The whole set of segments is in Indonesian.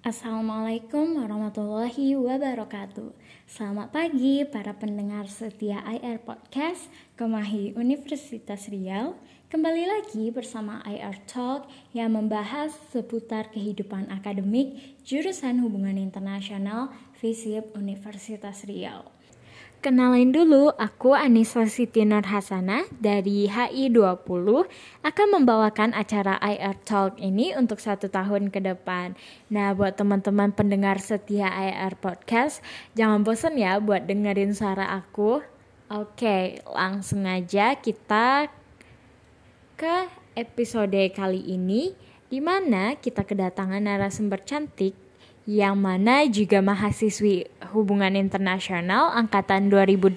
Assalamualaikum warahmatullahi wabarakatuh. Selamat pagi para pendengar setia IR Podcast Kemahi Universitas Riau. Kembali lagi bersama IR Talk yang membahas seputar kehidupan akademik jurusan Hubungan Internasional FISIP Universitas Riau. Kenalin dulu, aku Anissa Siti Nur Hasana dari HI 20 akan membawakan acara IR Talk ini untuk satu tahun ke depan. Nah, buat teman-teman pendengar setia IR Podcast, jangan bosan ya buat dengerin suara aku. Oke, langsung aja kita ke episode kali ini, di mana kita kedatangan narasumber cantik yang mana juga mahasiswi hubungan internasional angkatan 2018.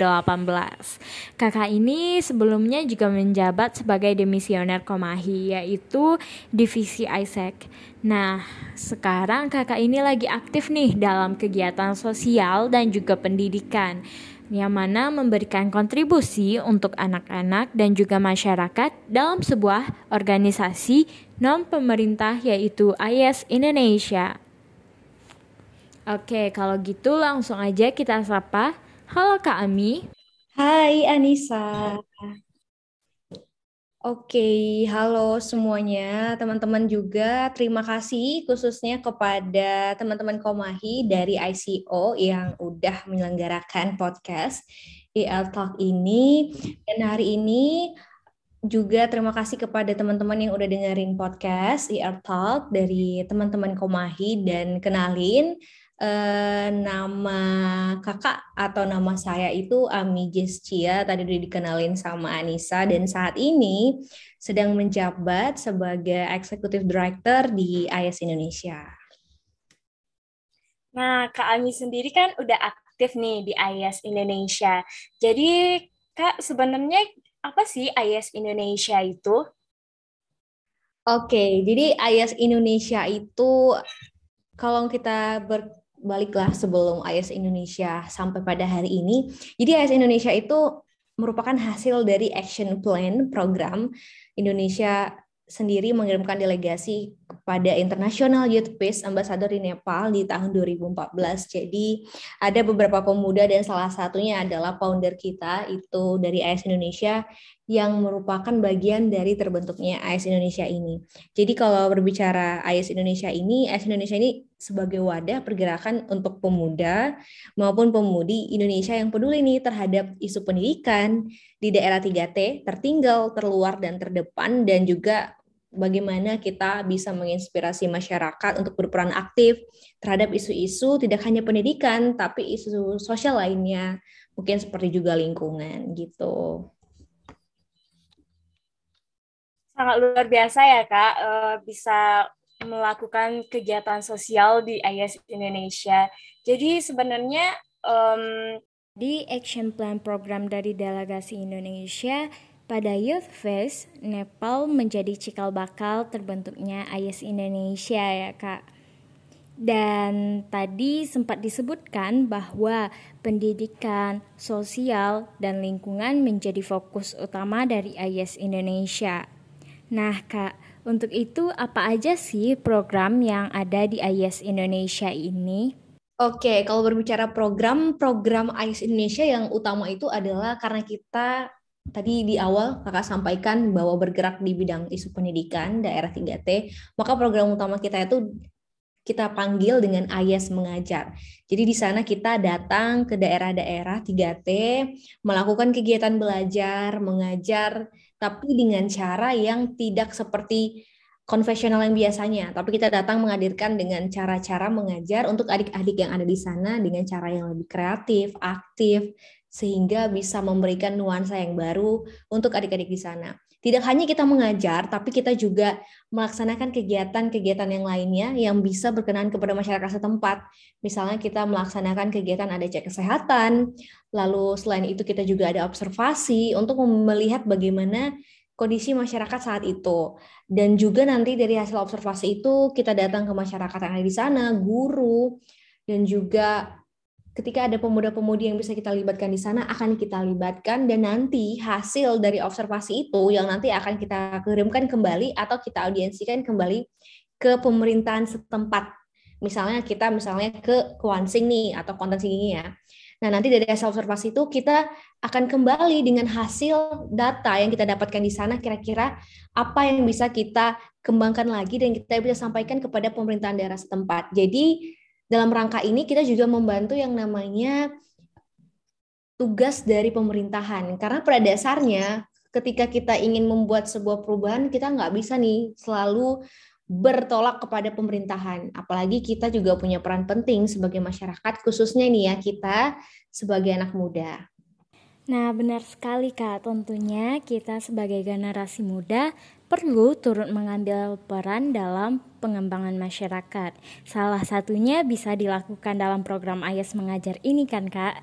Kakak ini sebelumnya juga menjabat sebagai demisioner Komahi yaitu divisi ISEC. Nah, sekarang kakak ini lagi aktif nih dalam kegiatan sosial dan juga pendidikan yang mana memberikan kontribusi untuk anak-anak dan juga masyarakat dalam sebuah organisasi non pemerintah yaitu IS Indonesia. Oke, kalau gitu langsung aja kita sapa. Halo Kak Ami. Hai Anissa. Oke, halo semuanya, teman-teman juga. Terima kasih khususnya kepada teman-teman Komahi dari ICO yang udah menyelenggarakan podcast EL Talk ini. Dan hari ini juga terima kasih kepada teman-teman yang udah dengerin podcast ER Talk dari teman-teman Komahi dan kenalin eh, nama kakak atau nama saya itu Ami Jescia, tadi udah dikenalin sama Anissa, dan saat ini sedang menjabat sebagai Executive Director di IS Indonesia. Nah, Kak Ami sendiri kan udah aktif nih di IS Indonesia. Jadi, Kak, sebenarnya apa sih IS Indonesia itu? Oke, jadi IS Indonesia itu kalau kita ber, baliklah sebelum IS Indonesia sampai pada hari ini. Jadi IS Indonesia itu merupakan hasil dari action plan program Indonesia sendiri mengirimkan delegasi kepada International Youth Peace Ambassador di Nepal di tahun 2014. Jadi ada beberapa pemuda dan salah satunya adalah founder kita itu dari AS Indonesia yang merupakan bagian dari terbentuknya AS Indonesia ini. Jadi kalau berbicara AS Indonesia ini, AS Indonesia ini sebagai wadah pergerakan untuk pemuda maupun pemudi Indonesia yang peduli nih terhadap isu pendidikan di daerah 3T, tertinggal, terluar, dan terdepan, dan juga bagaimana kita bisa menginspirasi masyarakat untuk berperan aktif terhadap isu-isu tidak hanya pendidikan, tapi isu sosial lainnya, mungkin seperti juga lingkungan gitu. Sangat luar biasa ya Kak, eh, bisa melakukan kegiatan sosial di IS Indonesia. Jadi sebenarnya um, di Action Plan program dari delegasi Indonesia pada Youth Fest, Nepal menjadi cikal bakal terbentuknya IS Indonesia ya kak. Dan tadi sempat disebutkan bahwa pendidikan, sosial, dan lingkungan menjadi fokus utama dari IS Indonesia. Nah kak, untuk itu, apa aja sih program yang ada di IS Indonesia ini? Oke, kalau berbicara program-program IS Indonesia yang utama itu adalah karena kita tadi di awal kakak sampaikan bahwa bergerak di bidang isu pendidikan daerah 3T, maka program utama kita itu kita panggil dengan IS mengajar. Jadi di sana kita datang ke daerah-daerah 3T, melakukan kegiatan belajar, mengajar, tapi dengan cara yang tidak seperti konvensional yang biasanya, tapi kita datang menghadirkan dengan cara-cara mengajar untuk adik-adik yang ada di sana dengan cara yang lebih kreatif, aktif, sehingga bisa memberikan nuansa yang baru untuk adik-adik di sana. Tidak hanya kita mengajar, tapi kita juga melaksanakan kegiatan-kegiatan yang lainnya yang bisa berkenan kepada masyarakat setempat. Misalnya kita melaksanakan kegiatan ada cek kesehatan, lalu selain itu kita juga ada observasi untuk melihat bagaimana kondisi masyarakat saat itu. Dan juga nanti dari hasil observasi itu kita datang ke masyarakat yang ada di sana, guru, dan juga ketika ada pemuda-pemudi yang bisa kita libatkan di sana akan kita libatkan dan nanti hasil dari observasi itu yang nanti akan kita kirimkan kembali atau kita audiensikan kembali ke pemerintahan setempat. misalnya kita misalnya ke Kwansing nih atau konten singgi ya. Nah, nanti dari hasil observasi itu kita akan kembali dengan hasil data yang kita dapatkan di sana kira-kira apa yang bisa kita kembangkan lagi dan kita bisa sampaikan kepada pemerintahan daerah setempat. Jadi, dalam rangka ini kita juga membantu yang namanya tugas dari pemerintahan. Karena pada dasarnya ketika kita ingin membuat sebuah perubahan, kita nggak bisa nih selalu bertolak kepada pemerintahan. Apalagi kita juga punya peran penting sebagai masyarakat, khususnya nih ya kita sebagai anak muda. Nah, benar sekali Kak. Tentunya kita sebagai generasi muda perlu turut mengambil peran dalam pengembangan masyarakat. Salah satunya bisa dilakukan dalam program Ayas Mengajar ini kan Kak.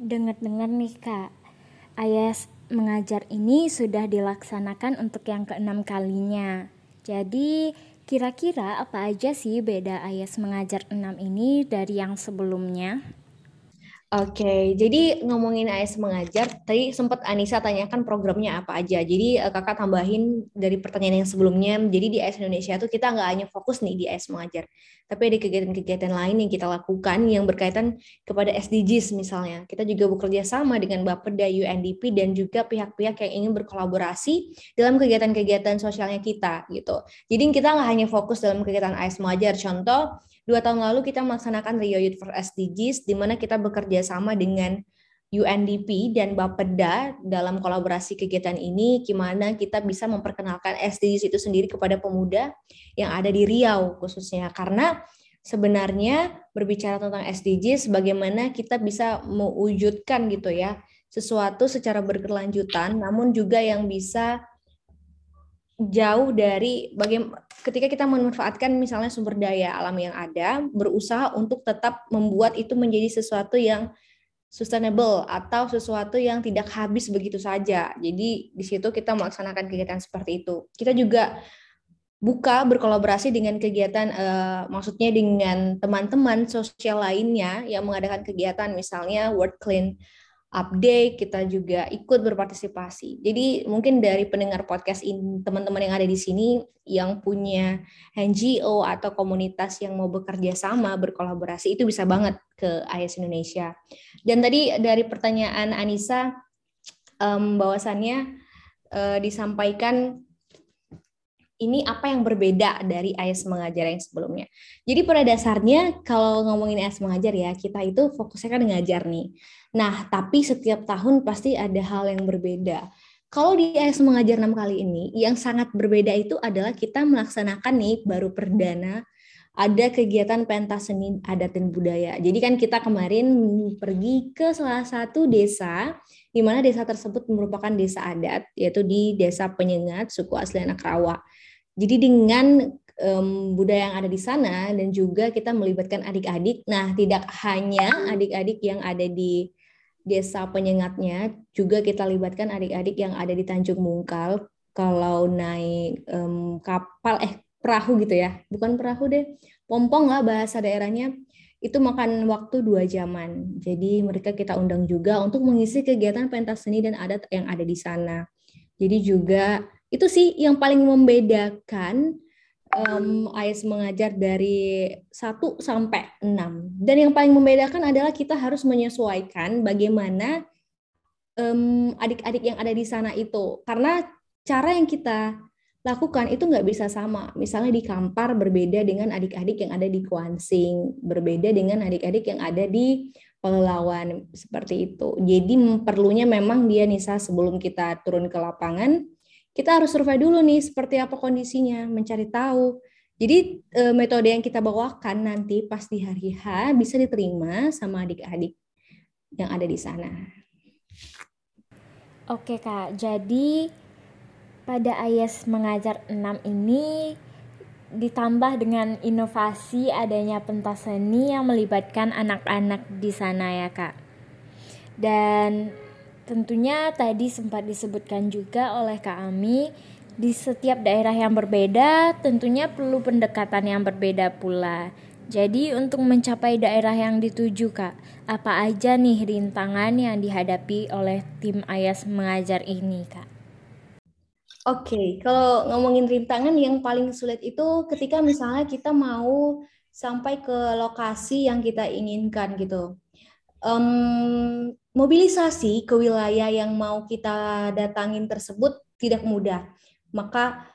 Dengar-dengar nih Kak, Ayas Mengajar ini sudah dilaksanakan untuk yang keenam kalinya. Jadi, kira-kira apa aja sih beda Ayas mengajar 6 ini dari yang sebelumnya? Oke, jadi ngomongin AS mengajar, tadi sempat Anissa tanyakan programnya apa aja. Jadi uh, kakak tambahin dari pertanyaan yang sebelumnya, jadi di AS Indonesia itu kita nggak hanya fokus nih di AS mengajar, tapi ada kegiatan-kegiatan lain yang kita lakukan yang berkaitan kepada SDGs misalnya. Kita juga bekerja sama dengan Bapeda, UNDP, dan juga pihak-pihak yang ingin berkolaborasi dalam kegiatan-kegiatan sosialnya kita gitu. Jadi kita nggak hanya fokus dalam kegiatan AS mengajar, contoh Dua tahun lalu kita melaksanakan Rio Youth for SDGs, di mana kita bekerja sama dengan UNDP dan Bapeda dalam kolaborasi kegiatan ini, gimana kita bisa memperkenalkan SDGs itu sendiri kepada pemuda yang ada di Riau khususnya. Karena sebenarnya berbicara tentang SDGs, bagaimana kita bisa mewujudkan gitu ya, sesuatu secara berkelanjutan, namun juga yang bisa jauh dari bagaimana ketika kita memanfaatkan misalnya sumber daya alam yang ada, berusaha untuk tetap membuat itu menjadi sesuatu yang sustainable atau sesuatu yang tidak habis begitu saja. Jadi di situ kita melaksanakan kegiatan seperti itu. Kita juga buka berkolaborasi dengan kegiatan uh, maksudnya dengan teman-teman sosial lainnya yang mengadakan kegiatan misalnya World Clean update, kita juga ikut berpartisipasi. Jadi mungkin dari pendengar podcast ini, teman-teman yang ada di sini yang punya NGO atau komunitas yang mau bekerja sama, berkolaborasi, itu bisa banget ke AIS Indonesia. Dan tadi dari pertanyaan Anissa, um, bahwasannya uh, disampaikan ini apa yang berbeda dari AIS mengajar yang sebelumnya. Jadi pada dasarnya kalau ngomongin AIS mengajar ya, kita itu fokusnya kan ngajar nih. Nah, tapi setiap tahun pasti ada hal yang berbeda. Kalau di AIS mengajar enam kali ini, yang sangat berbeda itu adalah kita melaksanakan nih baru perdana ada kegiatan pentas seni adat dan budaya. Jadi kan kita kemarin pergi ke salah satu desa di mana desa tersebut merupakan desa adat yaitu di Desa Penyengat suku asli anak Rawa. Jadi dengan um, budaya yang ada di sana dan juga kita melibatkan adik-adik. Nah, tidak hanya adik-adik yang ada di desa penyengatnya, juga kita libatkan adik-adik yang ada di Tanjung Mungkal. Kalau naik um, kapal, eh perahu gitu ya, bukan perahu deh, pompong lah bahasa daerahnya, itu makan waktu dua jaman. Jadi mereka kita undang juga untuk mengisi kegiatan pentas seni dan adat yang ada di sana. Jadi juga itu sih yang paling membedakan um, AIS mengajar dari 1 sampai 6. Dan yang paling membedakan adalah kita harus menyesuaikan bagaimana um, adik-adik yang ada di sana itu. Karena cara yang kita lakukan itu nggak bisa sama. Misalnya di Kampar berbeda dengan adik-adik yang ada di Kuansing, berbeda dengan adik-adik yang ada di Pelelawan seperti itu. Jadi perlunya memang dia Nisa sebelum kita turun ke lapangan kita harus survei dulu nih seperti apa kondisinya, mencari tahu. Jadi e, metode yang kita bawakan nanti pas di hari H bisa diterima sama adik-adik yang ada di sana. Oke Kak, jadi pada AYES mengajar 6 ini ditambah dengan inovasi adanya pentas seni yang melibatkan anak-anak di sana ya Kak. Dan Tentunya tadi sempat disebutkan juga oleh Kak Ami, di setiap daerah yang berbeda tentunya perlu pendekatan yang berbeda pula. Jadi untuk mencapai daerah yang dituju Kak, apa aja nih rintangan yang dihadapi oleh tim Ayas mengajar ini Kak? Oke, okay, kalau ngomongin rintangan yang paling sulit itu ketika misalnya kita mau sampai ke lokasi yang kita inginkan gitu. Um, mobilisasi ke wilayah yang mau kita datangin tersebut tidak mudah. Maka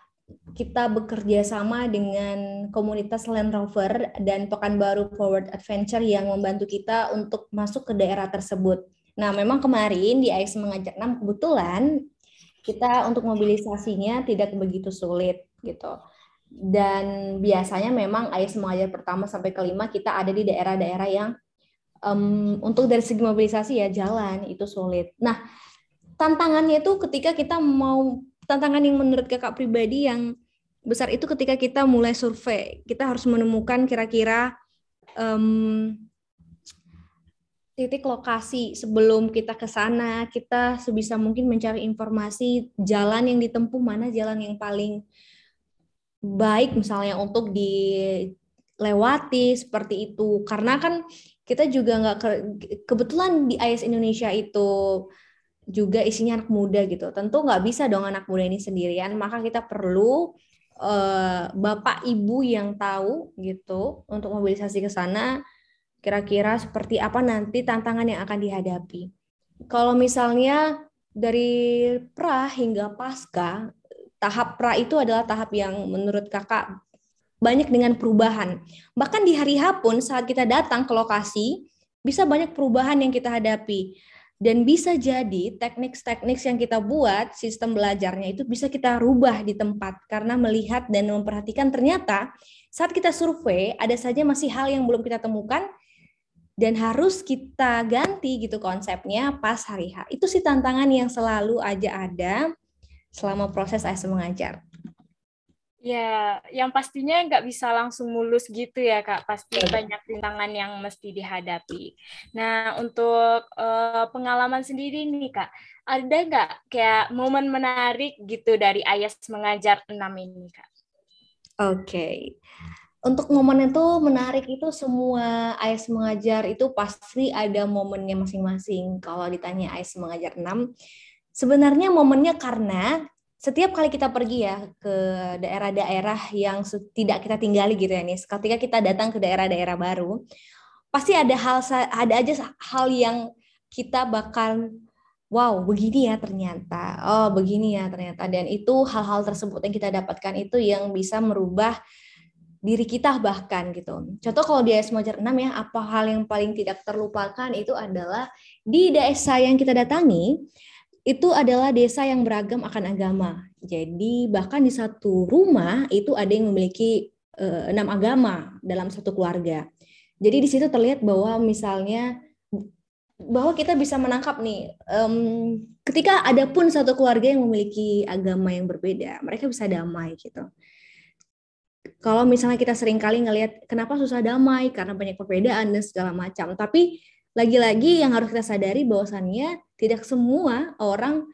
kita bekerja sama dengan komunitas Land Rover dan Pekanbaru Forward Adventure yang membantu kita untuk masuk ke daerah tersebut. Nah, memang kemarin di AIS Mengajak 6 kebetulan kita untuk mobilisasinya tidak begitu sulit gitu. Dan biasanya memang AIS Mengajar pertama sampai kelima kita ada di daerah-daerah yang um, untuk dari segi mobilisasi ya jalan itu sulit. Nah, tantangannya itu ketika kita mau tantangan yang menurut kakak pribadi yang besar itu ketika kita mulai survei. Kita harus menemukan kira-kira um, titik lokasi sebelum kita ke sana. Kita sebisa mungkin mencari informasi jalan yang ditempuh mana jalan yang paling baik misalnya untuk dilewati seperti itu. Karena kan kita juga nggak ke, kebetulan di IS Indonesia itu juga isinya anak muda gitu. Tentu nggak bisa dong anak muda ini sendirian, maka kita perlu uh, bapak ibu yang tahu gitu untuk mobilisasi ke sana. Kira-kira seperti apa nanti tantangan yang akan dihadapi. Kalau misalnya dari pra hingga pasca, tahap pra itu adalah tahap yang menurut kakak banyak dengan perubahan. Bahkan di hari H pun saat kita datang ke lokasi, bisa banyak perubahan yang kita hadapi dan bisa jadi teknik-teknik yang kita buat sistem belajarnya itu bisa kita rubah di tempat karena melihat dan memperhatikan ternyata saat kita survei ada saja masih hal yang belum kita temukan dan harus kita ganti gitu konsepnya pas hari H. Itu sih tantangan yang selalu aja ada selama proses ASM mengajar. Ya, yang pastinya nggak bisa langsung mulus gitu ya Kak, pasti ya. banyak rintangan yang mesti dihadapi. Nah, untuk uh, pengalaman sendiri nih Kak, ada nggak kayak momen menarik gitu dari Ayas mengajar enam ini Kak? Oke, okay. untuk momen itu menarik itu semua Ayas mengajar itu pasti ada momennya masing-masing. Kalau ditanya Ayas mengajar enam, sebenarnya momennya karena setiap kali kita pergi ya ke daerah-daerah yang tidak kita tinggali gitu ya nih, ketika kita datang ke daerah-daerah baru, pasti ada hal ada aja hal yang kita bakal wow begini ya ternyata. Oh begini ya ternyata. Dan itu hal-hal tersebut yang kita dapatkan itu yang bisa merubah diri kita bahkan gitu. Contoh kalau di AS Mojar 6 ya, apa hal yang paling tidak terlupakan itu adalah di desa yang kita datangi, itu adalah desa yang beragam akan agama. Jadi bahkan di satu rumah itu ada yang memiliki uh, enam agama dalam satu keluarga. Jadi di situ terlihat bahwa misalnya bahwa kita bisa menangkap nih um, ketika ada pun satu keluarga yang memiliki agama yang berbeda, mereka bisa damai gitu. Kalau misalnya kita sering kali ngelihat kenapa susah damai karena banyak perbedaan dan segala macam, tapi lagi-lagi yang harus kita sadari bahwasannya tidak semua orang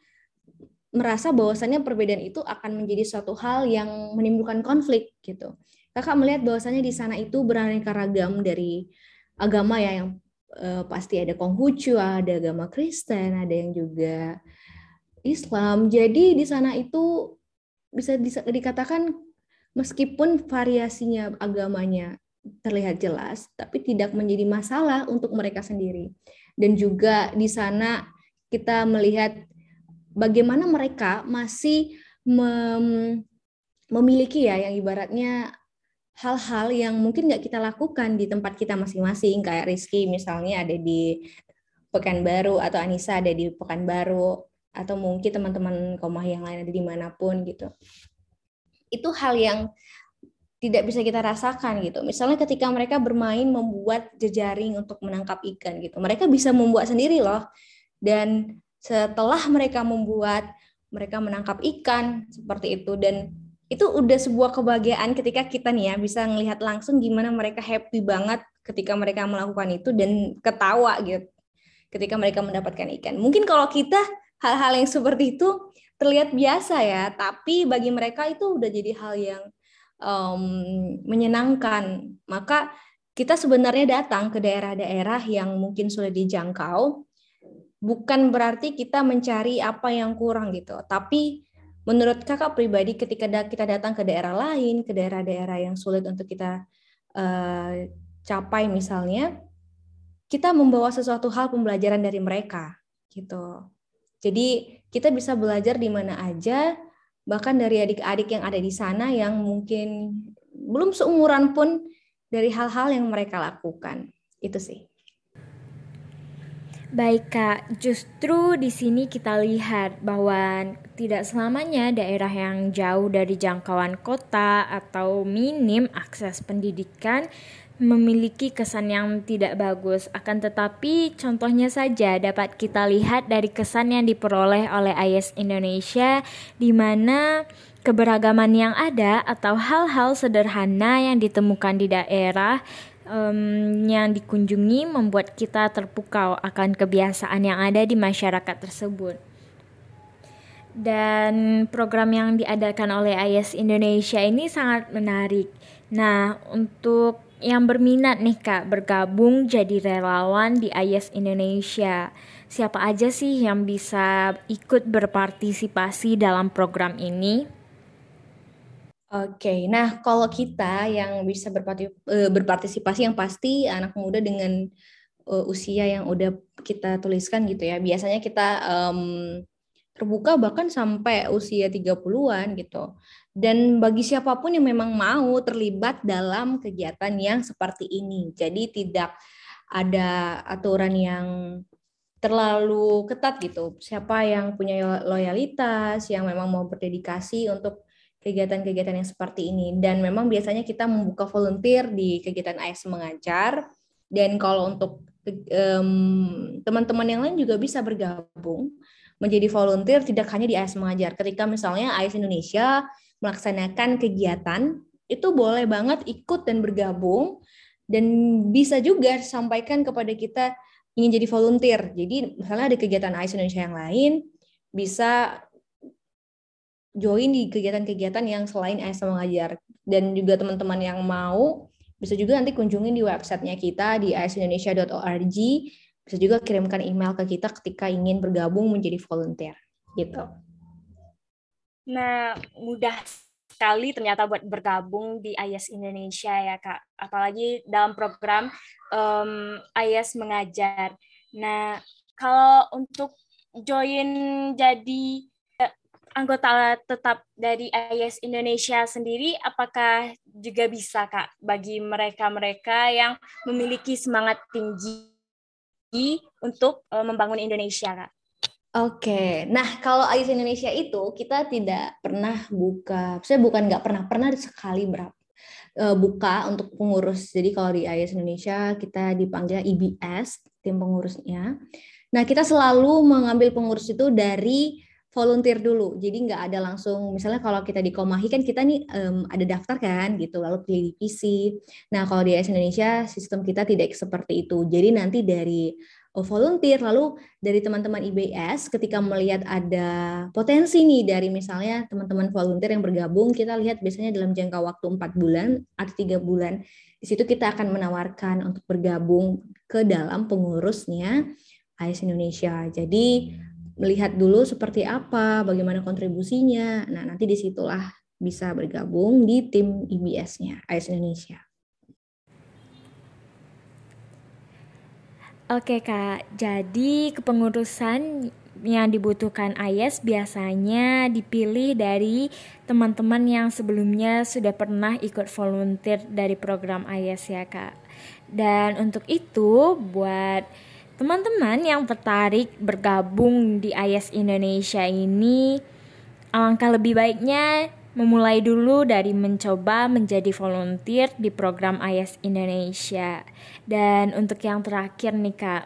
merasa bahwasannya perbedaan itu akan menjadi suatu hal yang menimbulkan konflik gitu. Kakak melihat bahwasannya di sana itu beraneka ragam dari agama ya yang uh, pasti ada Konghucu, ada agama Kristen, ada yang juga Islam. Jadi di sana itu bisa dikatakan meskipun variasinya agamanya terlihat jelas, tapi tidak menjadi masalah untuk mereka sendiri. Dan juga di sana kita melihat bagaimana mereka masih mem memiliki ya yang ibaratnya hal-hal yang mungkin nggak kita lakukan di tempat kita masing-masing kayak Rizky misalnya ada di Pekanbaru atau Anissa ada di Pekanbaru atau mungkin teman-teman komah yang lain ada di mana pun gitu itu hal yang tidak bisa kita rasakan gitu. Misalnya ketika mereka bermain membuat jejaring untuk menangkap ikan gitu. Mereka bisa membuat sendiri loh. Dan setelah mereka membuat mereka menangkap ikan seperti itu dan itu udah sebuah kebahagiaan ketika kita nih ya bisa melihat langsung gimana mereka happy banget ketika mereka melakukan itu dan ketawa gitu ketika mereka mendapatkan ikan. Mungkin kalau kita hal-hal yang seperti itu terlihat biasa ya, tapi bagi mereka itu udah jadi hal yang um, menyenangkan. Maka kita sebenarnya datang ke daerah-daerah yang mungkin sudah dijangkau, bukan berarti kita mencari apa yang kurang gitu. Tapi menurut kakak pribadi ketika kita datang ke daerah lain, ke daerah-daerah yang sulit untuk kita uh, capai misalnya kita membawa sesuatu hal pembelajaran dari mereka gitu. Jadi kita bisa belajar di mana aja bahkan dari adik-adik yang ada di sana yang mungkin belum seumuran pun dari hal-hal yang mereka lakukan. Itu sih. Baik Kak, justru di sini kita lihat bahwa tidak selamanya daerah yang jauh dari jangkauan kota atau minim akses pendidikan memiliki kesan yang tidak bagus. Akan tetapi contohnya saja dapat kita lihat dari kesan yang diperoleh oleh IS Indonesia di mana keberagaman yang ada atau hal-hal sederhana yang ditemukan di daerah um, yang dikunjungi membuat kita terpukau akan kebiasaan yang ada di masyarakat tersebut. Dan program yang diadakan oleh IS Indonesia ini sangat menarik. Nah, untuk yang berminat nih Kak bergabung jadi relawan di IS Indonesia. Siapa aja sih yang bisa ikut berpartisipasi dalam program ini? Oke, nah kalau kita yang bisa eh, berpartisipasi yang pasti anak muda dengan uh, usia yang udah kita tuliskan gitu ya. Biasanya kita um, terbuka bahkan sampai usia 30-an gitu. Dan bagi siapa pun yang memang mau terlibat dalam kegiatan yang seperti ini. Jadi tidak ada aturan yang terlalu ketat gitu. Siapa yang punya loyalitas, yang memang mau berdedikasi untuk kegiatan-kegiatan yang seperti ini. Dan memang biasanya kita membuka volunteer di kegiatan AS mengajar. Dan kalau untuk teman-teman um, yang lain juga bisa bergabung menjadi volunteer tidak hanya di AS mengajar. Ketika misalnya AS Indonesia melaksanakan kegiatan itu boleh banget ikut dan bergabung. Dan bisa juga sampaikan kepada kita ingin jadi volunteer. Jadi misalnya ada kegiatan AS Indonesia yang lain bisa join di kegiatan-kegiatan yang selain ASM mengajar dan juga teman-teman yang mau bisa juga nanti kunjungi di websitenya kita di asindonesia.org bisa juga kirimkan email ke kita ketika ingin bergabung menjadi volunteer gitu. Nah, mudah sekali ternyata buat bergabung di IAS Indonesia ya Kak, apalagi dalam program um, IAS mengajar. Nah, kalau untuk join jadi anggota tetap dari IS Indonesia sendiri apakah juga bisa Kak bagi mereka-mereka yang memiliki semangat tinggi untuk uh, membangun Indonesia Kak? Oke, nah kalau IS Indonesia itu kita tidak pernah buka, saya bukan nggak pernah, pernah sekali berapa uh, buka untuk pengurus. Jadi kalau di IS Indonesia kita dipanggil IBS tim pengurusnya. Nah kita selalu mengambil pengurus itu dari volunteer dulu. Jadi nggak ada langsung misalnya kalau kita di Komahi kan kita nih um, ada daftar kan gitu lalu pilih divisi. Nah, kalau di AS Indonesia sistem kita tidak seperti itu. Jadi nanti dari uh, volunteer lalu dari teman-teman IBS ketika melihat ada potensi nih dari misalnya teman-teman volunteer yang bergabung, kita lihat biasanya dalam jangka waktu empat bulan atau tiga bulan. Di situ kita akan menawarkan untuk bergabung ke dalam pengurusnya AS Indonesia. Jadi melihat dulu seperti apa, bagaimana kontribusinya. Nah, nanti di situlah bisa bergabung di tim IBS-nya, AS Indonesia. Oke Kak, jadi kepengurusan yang dibutuhkan AYES biasanya dipilih dari teman-teman yang sebelumnya sudah pernah ikut volunteer dari program AYES ya Kak. Dan untuk itu buat teman-teman yang tertarik bergabung di IS Indonesia ini, alangkah lebih baiknya memulai dulu dari mencoba menjadi volunteer di program IS Indonesia. Dan untuk yang terakhir nih Kak,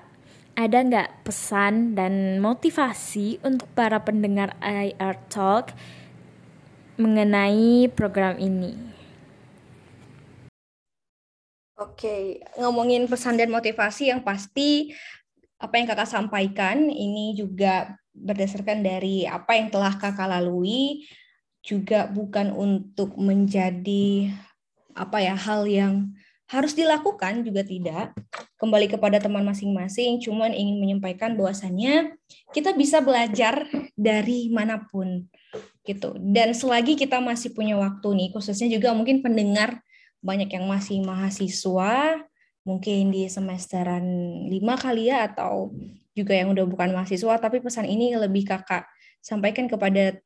ada nggak pesan dan motivasi untuk para pendengar IR Talk mengenai program ini? Oke, ngomongin pesan dan motivasi yang pasti apa yang kakak sampaikan ini juga berdasarkan dari apa yang telah kakak lalui juga bukan untuk menjadi apa ya hal yang harus dilakukan juga tidak. Kembali kepada teman masing-masing cuman ingin menyampaikan bahwasannya kita bisa belajar dari mana pun gitu. Dan selagi kita masih punya waktu nih khususnya juga mungkin pendengar banyak yang masih mahasiswa, mungkin di semesteran lima kali ya, atau juga yang udah bukan mahasiswa, tapi pesan ini lebih kakak sampaikan kepada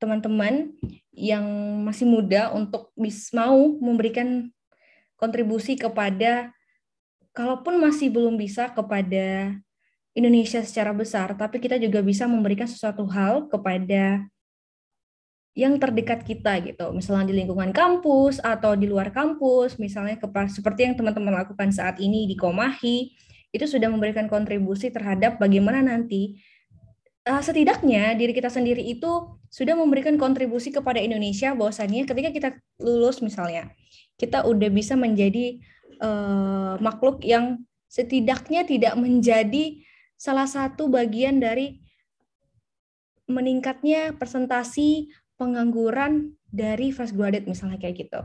teman-teman yang masih muda untuk bis, mau memberikan kontribusi kepada, kalaupun masih belum bisa kepada Indonesia secara besar, tapi kita juga bisa memberikan sesuatu hal kepada yang terdekat kita gitu, misalnya di lingkungan kampus atau di luar kampus, misalnya seperti yang teman-teman lakukan saat ini di Komahi, itu sudah memberikan kontribusi terhadap bagaimana nanti uh, setidaknya diri kita sendiri itu sudah memberikan kontribusi kepada Indonesia bahwasannya ketika kita lulus misalnya kita udah bisa menjadi uh, makhluk yang setidaknya tidak menjadi salah satu bagian dari meningkatnya presentasi pengangguran dari fresh graduate misalnya kayak gitu.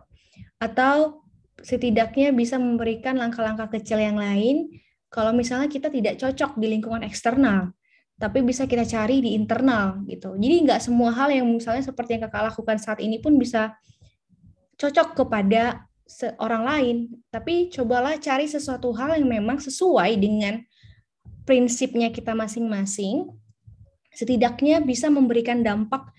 Atau setidaknya bisa memberikan langkah-langkah kecil yang lain kalau misalnya kita tidak cocok di lingkungan eksternal, tapi bisa kita cari di internal gitu. Jadi nggak semua hal yang misalnya seperti yang kakak lakukan saat ini pun bisa cocok kepada orang lain, tapi cobalah cari sesuatu hal yang memang sesuai dengan prinsipnya kita masing-masing, setidaknya bisa memberikan dampak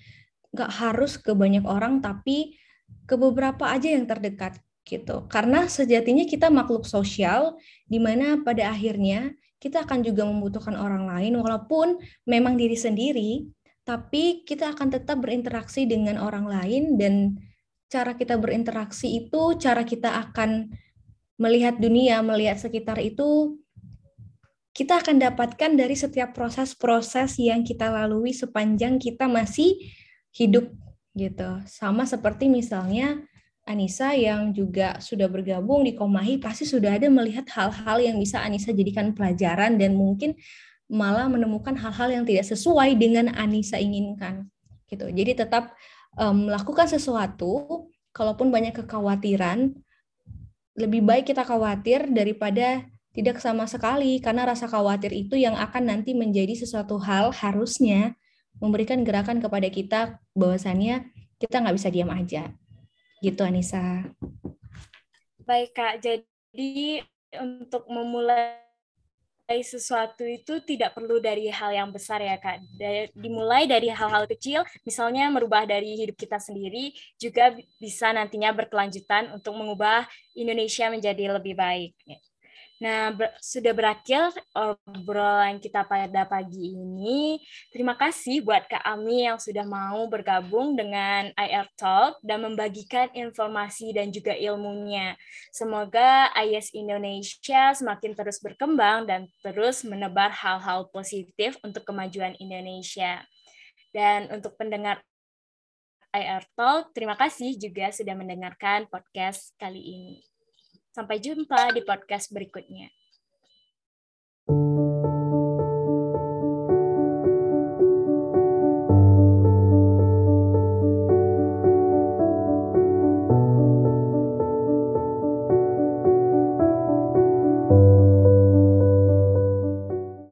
nggak harus ke banyak orang tapi ke beberapa aja yang terdekat gitu. Karena sejatinya kita makhluk sosial di mana pada akhirnya kita akan juga membutuhkan orang lain walaupun memang diri sendiri, tapi kita akan tetap berinteraksi dengan orang lain dan cara kita berinteraksi itu cara kita akan melihat dunia, melihat sekitar itu kita akan dapatkan dari setiap proses-proses yang kita lalui sepanjang kita masih hidup gitu. Sama seperti misalnya Anissa yang juga sudah bergabung di Komahi pasti sudah ada melihat hal-hal yang bisa Anissa jadikan pelajaran dan mungkin malah menemukan hal-hal yang tidak sesuai dengan Anissa inginkan gitu. Jadi tetap um, melakukan sesuatu kalaupun banyak kekhawatiran lebih baik kita khawatir daripada tidak sama sekali karena rasa khawatir itu yang akan nanti menjadi sesuatu hal harusnya memberikan gerakan kepada kita bahwasannya kita nggak bisa diam aja. Gitu Anissa. Baik Kak, jadi untuk memulai sesuatu itu tidak perlu dari hal yang besar ya kak. Dimulai dari hal-hal kecil, misalnya merubah dari hidup kita sendiri, juga bisa nantinya berkelanjutan untuk mengubah Indonesia menjadi lebih baik. Nah, ber sudah berakhir obrolan kita pada pagi ini. Terima kasih buat Kak Ami yang sudah mau bergabung dengan IR Talk dan membagikan informasi dan juga ilmunya. Semoga IS Indonesia semakin terus berkembang dan terus menebar hal-hal positif untuk kemajuan Indonesia. Dan untuk pendengar IR Talk, terima kasih juga sudah mendengarkan podcast kali ini. Sampai jumpa di podcast berikutnya.